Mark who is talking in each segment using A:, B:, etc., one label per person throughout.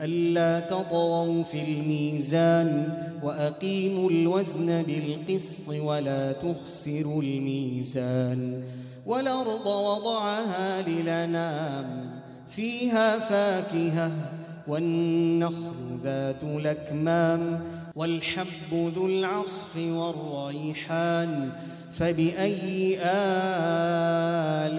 A: ألا تطغوا في الميزان وأقيموا الوزن بالقسط ولا تخسروا الميزان والأرض وضعها للنام فيها فاكهة والنخل ذات الأكمام والحب ذو العصف والريحان فبأي آلاء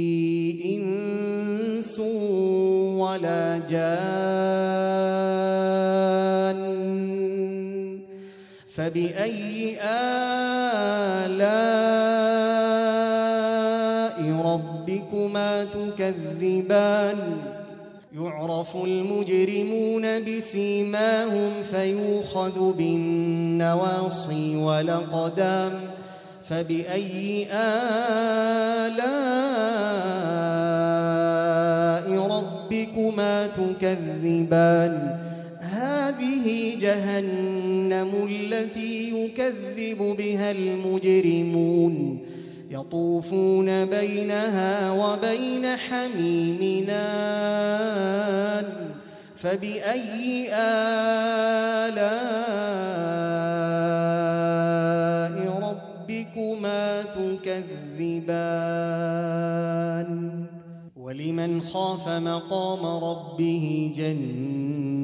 A: إنس ولا جان. فبأي آلاء ربكما تكذبان؟ يعرف المجرمون بسيماهم فيوخذ بالنواصي والأقدام. فبأي آلاء تكذبان. هذه جهنم التي يكذب بها المجرمون. يطوفون بينها وبين حميمنا. فبأي آلاء ربكما تكذبان؟ ولمن خاف مقام ربه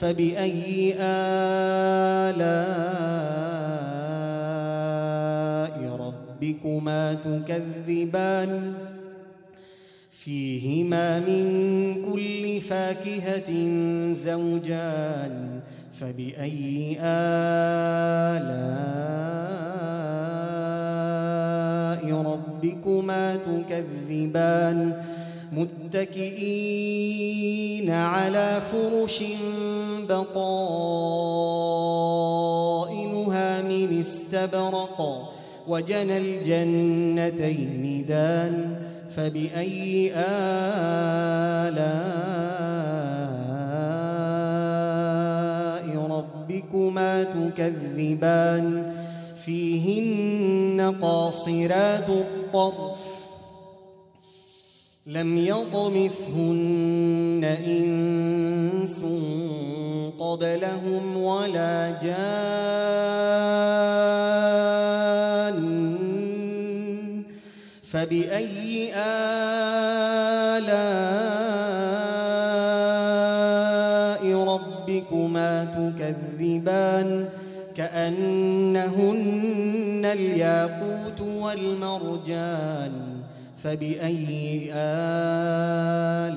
A: فبأي آلاء ربكما تكذبان؟ فيهما من كل فاكهة زوجان. فبأي آلاء ربكما تكذبان؟ متكئين على فرش بطائنها من استبرق وجنى الجنتين دان فبأي آلاء ربكما تكذبان؟ فيهن قاصرات الطرف لم يطمثهن قبلهم ولا جان فبأي آلاء ربكما تكذبان كأنهن الياقوت والمرجان فبأي آلاء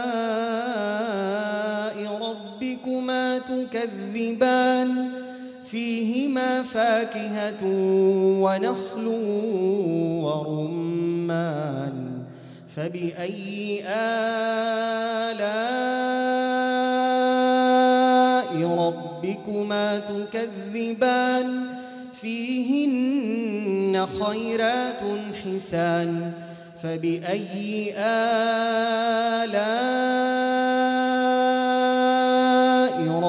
A: تكذبان فيهما فاكهة ونخل ورمان فبأي آلاء ربكما تكذبان فيهن خيرات حسان فبأي آلاء